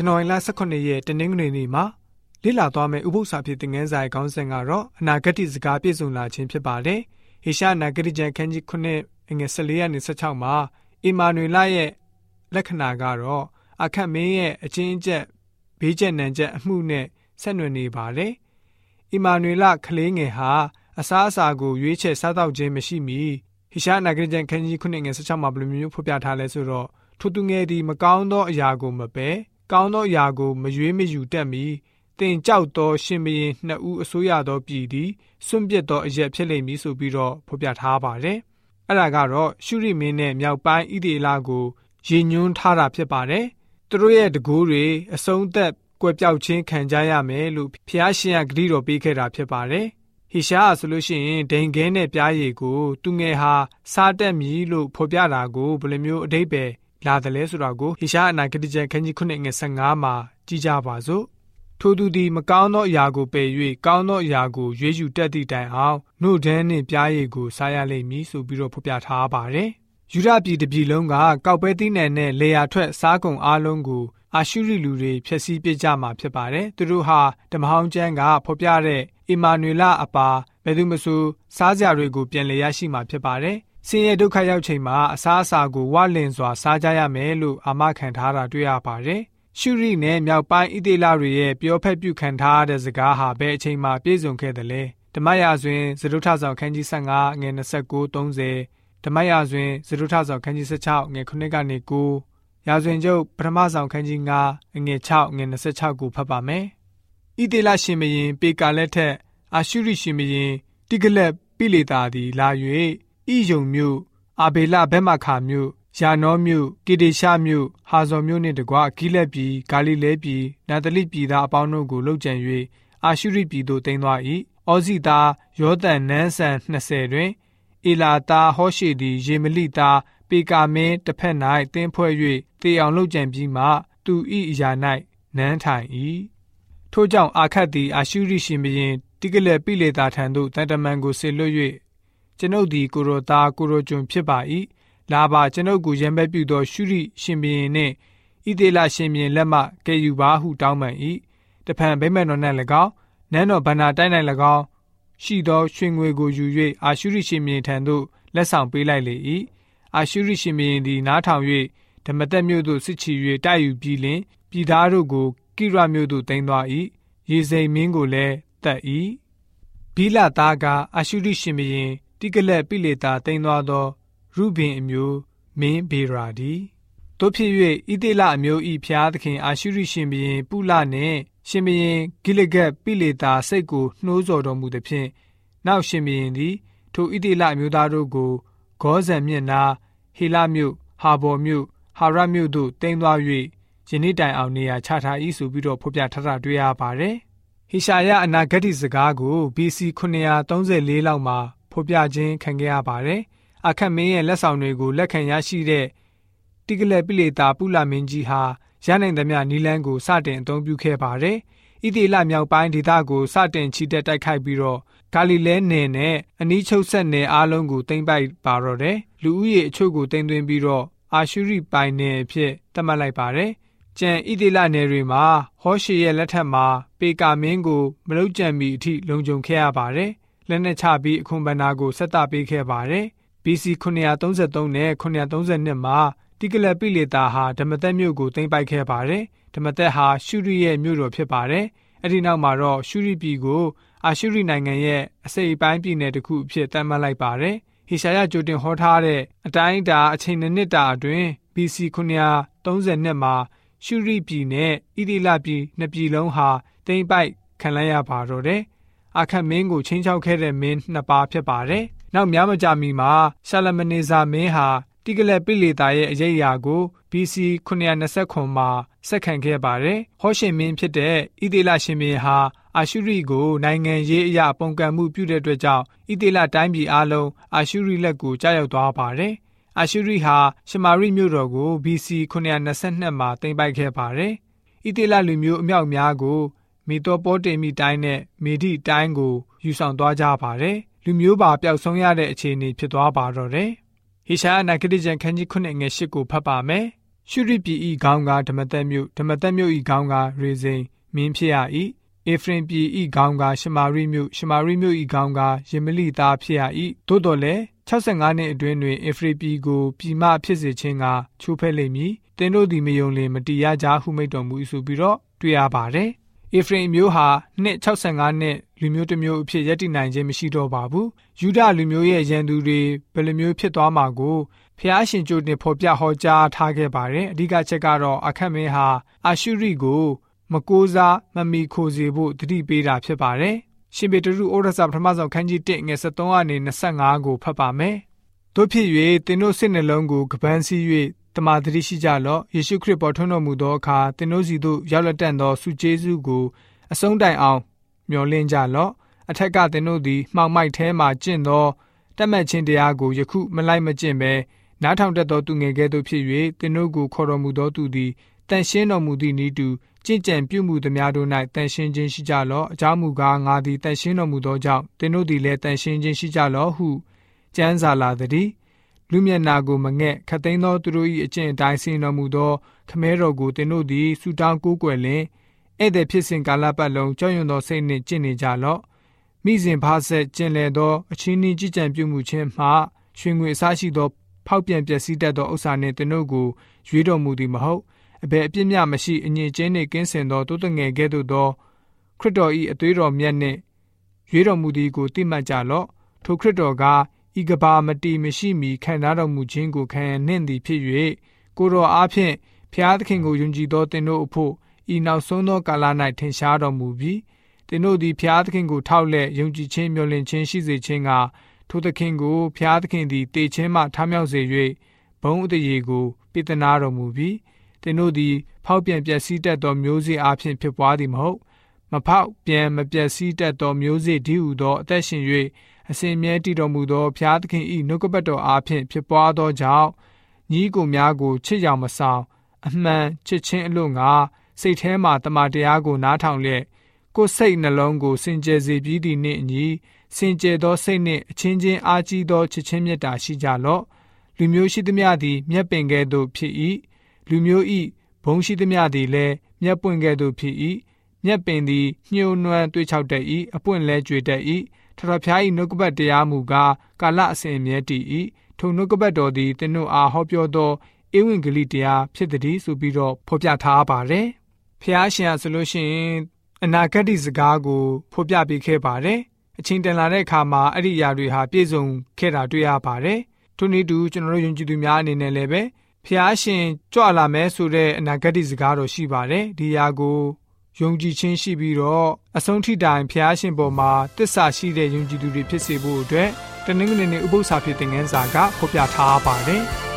ဇန်နဝါရီလ18ရက်တနင်္ဂနွေနေ့မှာလေ့လာသွားမယ့်ဥပုသ္စာဖြစ်တဲ့ငန်းဆိုင်ခေါင်းစဉ်ကတော့အနာဂတ်စကားပြည့်စုံလာခြင်းဖြစ်ပါတယ်။ဟေရှာအနာဂတ်ကျမ်းခန်းကြီး9အငယ်14ရက်နဲ့16မှာအီမာနွေလရဲ့လက္ခဏာကတော့အခက်မင်းရဲ့အချင်းအကျက်ဘေးကျက်နံကျက်အမှုနဲ့ဆက်နွယ်နေပါတယ်။အီမာနွေလကလေးငယ်ဟာအစားအစာကိုရွေးချယ်စားတော့ခြင်းမရှိမီဟိရှာနာဂရကြံခန်းကြီးခုနှစ်ငယ်16မှာဘယ်လိုမျိုးဖော်ပြထားလဲဆိုတော့ထိုသူငယ်သည်မကောင်းသောအရာကိုမပဲ ကောင်းသောအရာကိုမရွေးမယူတတ်မီတင်ကြောက်သောရှင်ဘရင်နှစ်ဦးအစိုးရသောပြည်သည်စွန့်ပစ်သောအရက်ဖြစ်လိမ့်မည်ဆိုပြီးတော့ဖော်ပြထားပါတယ်။အဲ့ဒါကတော့ရှုရိမင်းနဲ့မြောက်ပိုင်းဣသေလကိုရည်ညွှန်းထားတာဖြစ်ပါတယ်။သူတို့ရဲ့တကူးတွေအဆုံးသက်ကွယ်ပြောက်ခြင်းခံကြရမယ်လို့ဖျားရှင်ကဂရုတော်ပေးခဲ့တာဖြစ်ပါတယ်။ဟေရှာဆိုလို့ရှိရင်ဒိန်ခဲနဲ့ပြားရည်ကို သူငယ်ဟာစားတက်မည်လို့ဖော်ပြတာကိုဘယ်လိုမျိုးအတိတ်ပဲ လာတယ်လဲဆိုတာကိုဟေရှာအနာဂတိကျမ်းခန်းကြီး9ငွေ15မှာကြည့်ကြပါစို့ထိုသူသည်မကောင်းသောအရာကိုပယ်၍ကောင်းသောအရာကိုရွေးယူတတ်သည့်တိုင်အောင်နှုတ်ဒန်းနှင့်ပြားရည်ကိုစားရလိမ့်မည်ဆိုပြီးတော့ဖော်ပြထားပါတယ်။ယူရပြည်တပြည်လုံးကကောက်ပဲသီးနှံနဲ့လေယာထွက်စားကုန်အားလုံးကိုအာရှုရိလူတွေဖျက်ဆီးပစ်ကြမှာဖြစ်ပါတယ်။သူတို့ဟာဓမ္မဟောင်းကျမ်းကဖော်ပြတဲ့အီမာနွေလအပါဘယ်သူမဆိုစားစရာတွေကိုပြန်လည်ရရှိမှာဖြစ်ပါတယ်။ ဆင်းရဲဒုက္ခရောက်ချိန်မှာအစားအစာကိုဝလင်စွာစားကြရမယ်လို့အာမခံထားတာတွေ့ရပါတယ်။ရှုရိနဲ့မြောက်ပိုင်းဣသေလတွေရဲ့ပြောဖက်ပြုခံထားတဲ့စကားဟာဘယ်အချိန်မှပြည့်စုံခဲ့တယ်လဲ။ဓမ္မရာဇဝင်ဇရုထဆောင်ခန်းကြီး15ငွေ29 30ဓမ္မရာဇဝင်ဇရုထဆောင်ခန်းကြီး16ငွေ9ကနေ9ရာဇဝင်ကျုပ်ပထမဆောင်ခန်းကြီး9အငယ်6ငွေ26ကိုဖတ်ပါမယ်။ဣသေလရှင်မရင်ပေကာလက်ထက်အာရှုရိရှင်မရင်တိဂလက်ပိလေတာသည်လာ၍ ဣယုံမြို့အာဘေလဘက်မခါမြို့ယာနောမြို့ကေဒေရှမြို့ဟာဇော်မြို့နှင့်တကွဂိလက်ပြည်ဂါလိလဲပြည်နာတလိပြည်သားအပေါင်းတို့ကိုလှုပ်ကြံ၍အာရှုရိပြည်သို့တင်သွား၏ဩဇိသားယောသန်နန်းဆန်20တွင်အေလာသားဟောရှေသည်ယေမလိသားပေကာမင်းတစ်ဖက်၌တင်းဖွဲ့၍တေအောင်လှုပ်ကြံပြီးမှသူ၏အရာ၌နန်းထိုင်၏ထို့ကြောင့်အာခတ်သည်အာရှုရိရှင်ဘရင်တိကလက်ပိလေတာထံသို့တန်တမန်ကိုဆေလွတ်၍ ကျွန်ုပ်သည်ကိုရိုသားကိုရိုကျွန်ဖြစ်ပါ၏လာပါကျွန်ုပ်ကိုရံပဲပြုသောရှုရိရှင်ဘရင်နှင့်ဣသေလရှင်ဘရင်လက်မှကဲယူပါဟုတောင်းပန်၏တဖန်ဗိမ္မာန်တော်၌၎င်းနန်းတော်ဗန္နာတိုင်း၌၎င်းရှိသောရွှေငွေကိုယူ၍အာရှုရိရှင်ဘရင်ထံသို့လက်ဆောင်ပေးလိုက်လေ၏အာရှုရိရှင်ဘရင်သည်နားထောင်၍ဓမ္မသက်မြို့သို့စစ်ချီ၍တိုက်ယူပြီးလင်ပြည်သားတို့ကိုကိရမြို့သို့တင်သွား၏ရေစိန်မင်းကိုလည်းတတ်၏ဘီလာသားကအရှုရိရှင်ဘရင် တိကလက်ပိလေတာတင်သွားသော ရုဘင်အမျိုးမင်းဘေရာဒီတို့ဖြစ်၍ဣသေလအမျိုးဤဖျားသခင်အာရှုရိရှင်ဘရင်ပုလနှင့်ရှင်ဘရင်ဂိလဂတ်ပိလေတာစိတ်ကိုနှိုးဆော်တော်မူသည်ဖြင့်နောက်ရှင်ဘရင်သည် ထိုဣသေလအမျိုးသားတို့ကိုဂောဇန်မြင့်နာဟေလမြို့ဟာဘော်မြို့ဟာရမြို့သို့တင်သွား၍ယနေ့တိုင်အောင်နေရာချထား၏ဆိုပြီးတော့ဖော်ပြထားတာတွေ့ရပါတယ်ဟေရှာယအနာဂတ်စကားကို BC 934လောက်မှာ ဖော်ပြခြင်းခံခဲ့ရပါတယ်။အခက်မင်းရဲ့လက်ဆောင်တွေကိုလက်ခံရရှိတဲ့တိကလက်ပိလေတာပုလမင်းကြီးဟာရနိုင်သမျှနီလန်းကိုစတင်အသုံးပြုခဲ့ပါတယ်။ဣသေလမြောက်ပိုင်းဒေသကိုစတင်ချီတက်တိုက်ခိုက်ပြီးတော့ဂါလိလဲနယ်နဲ့အနီးချုပ်ဆက်နယ်အားလုံးကိုတင်ပိုက်ပါတော့တယ်။လူဦးရေအချို့ကိုတင်သွင်းပြီးတော့အာရှုရိပိုင်နယ်အဖြစ်သတ်မှတ်လိုက်ပါတယ်။ကျန်ဣသေလနယ်တွေမှာဟောရှေရဲ့လက်ထက်မှာပေကာမင်းကိုမလုကြံမီအထိလုံခြုံခဲ့ရပါတယ်။ လက်နက်ချပြီးအခွန်ဘဏ္ဍာကိုဆက်တာပေးခဲ့ပါတယ်။ BC 933နဲ့932မှာတိကလပိလေတာဟာဓမ္မသက်မြို့ကိုသိမ်းပိုက်ခဲ့ပါတယ်။ဓမ္မသက်ဟာရှုရိရဲ့မြို့တော်ဖြစ်ပါတယ်။အဲဒီနောက်မှာတော့ရှုရိပြည်ကိုအာရှုရိနိုင်ငံရဲ့အစိပ်ပိုင်းပြည်နယ်တစ်ခုအဖြစ်သတ်မှတ်လိုက်ပါတယ်။ဟေရှာယကြိုတင်ဟောထားတဲ့အတိုင်းအတာအချိန်နှစ်တာအတွင်း BC 932မှာရှုရိပြည်နဲ့ဣတိလပြည်နှစ်ပြည်လုံးဟာတိမ့်ပိုက်ခံလိုက်ရပါတော့တယ်။ အခတ်မင်းကိုချင်းချောက်ခဲ့တဲ့မင်းနှစ်ပါးဖြစ်ပါတယ်။နောက်များမကြာမီမှာရှာလမနေဇာမင်းဟာတိကလက်ပိလေတာရဲ့အရေးအရာကို BC 929မှာဆက်ခံခဲ့ပါတယ်။ဟောရှင်မင်းဖြစ်တဲ့ဣသေလရှင်မင်းဟာအာရှုရိကိုနိုင်ငံရေးအရာပုံကံမှုပြုတဲ့အတွက်ကြောင့်ဣသေလတိုင်းပြည်အလုံးအာရှုရိလက်ကိုကြားရောက်သွားပါတယ်။အာရှုရိဟာရှမာရိမြို့တော်ကို BC 922မှာသိမ်းပိုက်ခဲ့ပါတယ်။ဣတိလလူမျိုးအမြောက်များကို မီတောပေါတေမီတိုင်းနဲ့မေဒီတိုင်းကိုယူဆောင်သွားကြပါတယ်။လူမျိုးပါပျောက်ဆုံးရတဲ့အခြေအနေဖြစ်သွားပါတော့တယ်။ဟေရှာအနာဂတိကျမ်းခန်းကြီး9ငယ်8ကိုဖတ်ပါမယ်။ရှုရိပြည်ဤခေါင်းကဓမ္မသက်မြို့ဓမ္မသက်မြို့ဤခေါင်းကရေစိန်မင်းဖြစ်ရ၏အေဖရင်ပြည်ဤခေါင်းကရှမာရိမြို့ရှမာရိမြို့ဤခေါင်းကယေမလိသားဖြစ်ရ၏သို့တော်လည်း65နှစ်အတွင်းတွင်အေဖရီပြည်ကိုပြည်မဖြစ်စေခြင်းကချိုးဖဲ့လိမ့်မည်တင်းတို့သည်မယုံလင်မတီးရကြဟုမိတ်တော်မူဆိုပြီးတော့တွေ့ရပါတယ် အေဖရင်မျိုးဟာနှစ်65နှစ်လူမျိုးတစ်မျိုးအဖြစ်ယက်တည်နိုင်ခြင်းမရှိတော့ပါဘူးယူဒလူမျိုးရဲ့ရန်သူတွေဘယ်လိုမျိုးဖြစ်သွားမှာကိုဖျားရှင်ကျိုးတင်ဖော်ပြဟောကြားထားခဲ့ပါတယ်အဓိကချက်ကတော့အခက်မင်းဟာအာရှုရိကိုမကိုးစားမမီခိုစေဖို့တတိပေးတာဖြစ်ပါတယ်ရှင်ပေတရုဩရစာပထမဆုံးခန်းကြီး1ငယ်73ကနေ25ကိုဖတ်ပါမယ်တို့ဖြစ်၍သင်တို့စိတ်နှလုံးကိုကပန်းစည်း၍ တမာတတိရှိကြလော့ယေရှုခရစ်ပေါ်ထွန်းတော်မူသောအခါသင်တို့စီသို့ရောက်လက်တန်သောဆုကျေးဇူးကိုအဆုံးတိုင်အောင်မျှော်လင့်ကြလော့အထက်ကသင်တို့သည်မှောင်မိုက်ထဲမှကျင့်သောတတ်မှတ်ခြင်းတရားကိုယခုမလိုက်မကျင့်ဘဲနားထောင်တတ်သောသူငယ်ကဲ့သို့ဖြစ်၍သင်တို့ကိုခေါ်တော်မူသောသူသည်တန်ရှင်းတော်မူသည့်ဤသူကြင်ကြံပြုမှုသည်များတို့၌တန်ရှင်းခြင်းရှိကြလော့အကြောင်းမူကားငါသည်တန်ရှင်းတော်မူသောကြောင့်သင်တို့သည်လည်းတန်ရှင်းခြင်းရှိကြလော့ဟုကျမ်းစာလာသည် လူမျက်နာကိုမငဲ့ခတ်သိမ်းသောသူတို့၏အကျင့်အတိုင်းဆင်တော်မူသောခမဲတော်ကိုသင်တို့သည်ဆူတောင်းကိုးကွယ်လင်ဧည့်သည်ဖြစ်စဉ်ကာလပတ်လုံးကြောက်ရွံ့သောစိတ်နှင့်ကျင့်နေကြလော့မိစဉ်ဖားဆက်ကျင်လေသောအချင်းနှင်းကြည်ကြံပြုမှုခြင်းမှရွှေငွေအစရှိသောဖောက်ပြန်ပျက်စီးတတ်သောဥစ္စာနှင့်သင်တို့ကိုရွေးတော်မူသည်မဟုတ်အဘယ်အပြစ်မျှမရှိအငြိကျင်းနှင့်ကင်းစင်သောတိုးတငယ်ကဲ့သို့သောခရစ်တော်၏အသွေးတော်မြတ်နှင့်ရွေးတော်မူသည်ကိုသိမှတ်ကြလော့ထိုခရစ်တော်က ဤကဘာမတီမရှိမီခံထားတော်မူခြင်းကိုခံရနှင့်သည်ဖြစ်၍ကိုတော်အားဖြင့်ဖျားသခင်ကိုယုံကြည်သောသင်တို့အဖို့ဤနောက်ဆုံးသောကာလ၌ထင်ရှားတော်မူပြီးသင်တို့သည်ဖျားသခင်ကိုထောက်လက်ယုံကြည်ခြင်းမျှော်လင့်ခြင်းရှိစေခြင်းကထိုသခင်ကိုဖျားသခင်သည်တေခြင်းမှထားမြောက်စေ၍ဘုံအတရေကိုပိတနာတော်မူပြီးသင်တို့သည်ဖောက်ပြန်ပျက်စီးတတ်သောမျိုးစေ့အားဖြင့်ဖြစ်ပွားသည်မဟုတ်မဖောက်ပြန်မပျက်စီးတတ်သောမျိုးစေ့ဒီဟုသောအသက်ရှင်၍ အစဉ်မြဲတည်တော်မူသောဘုရားသခင်၏နှုတ်ကပတ်တော်အားဖြင့်ဖြစ်ပွားသောကြောင့်ညီကိုများကိုချစ်ရောင်မဆောင်အမှန်ချစ်ချင်းအလို့ငါစိတ်ထဲမှတမန်တရားကိုနားထောင်လျက်ကိုယ်စိတ်နှလုံးကိုစင်ကြယ်စေပြီးသည့်နှင့်အညီစင်ကြယ်သောစိတ်နှင့်အချင်းချင်းအားကြီးသောချစ်ချင်းမြတ်တာရှိကြလော့လူမျိုးရှိသမျှသည်မျက်ပင်ကဲ့သို့ဖြစ်၏လူမျိုးဤဘုံရှိသမျှသည်လည်းမျက်ပွင့်ကဲ့သို့ဖြစ်၏မျက်ပင်သည်ညှိုးနွမ်းတွေးချောက်တတ်၏အပွင့်လဲကြွေတတ်၏ ထထဖျား၏နှုတ်ကပတ်တရားမူကားကာလအစဉ်အမြဲတည်၏ထိုနှုတ်ကပတ်တော်သည်သင်တို့အားဟောပြောသောဧဝံဂေလိတရားဖြစ်သည်ဆိုပြီးတော့ဖော်ပြထားပါတယ်ဖျားရှင်ဆိုလို့ရှိရင်အနာဂတ်စကားကိုဖော်ပြပေးခဲ့ပါတယ်အချိန်တန်လာတဲ့အခါမှာအဲ့ဒီຢာတွေဟာပြည့်စုံခဲ့တာတွေ့ရပါတယ်ထို့နည်းတူကျွန်တော်တို့ယုံကြည်သူများအနေနဲ့လည်းပဲဖျားရှင်ကြွလာမယ်ဆိုတဲ့အနာဂတ်စကားတော်ရှိပါတယ်ဒီຢာကို ယုံကြည်ခြင်းရှိပြီးတော့အဆုံးထိတိုင်ဖျားရှင်ပေါ်မှာတစ္ဆာရှိတဲ့ယုံကြည်သူတွေဖြစ်စေဖို့အတွက်တနင်္ဂနွေနေ့ဥပုသ္စာဖြစ်တဲ့ငန်းစာကဖော်ပြထားပါတယ်။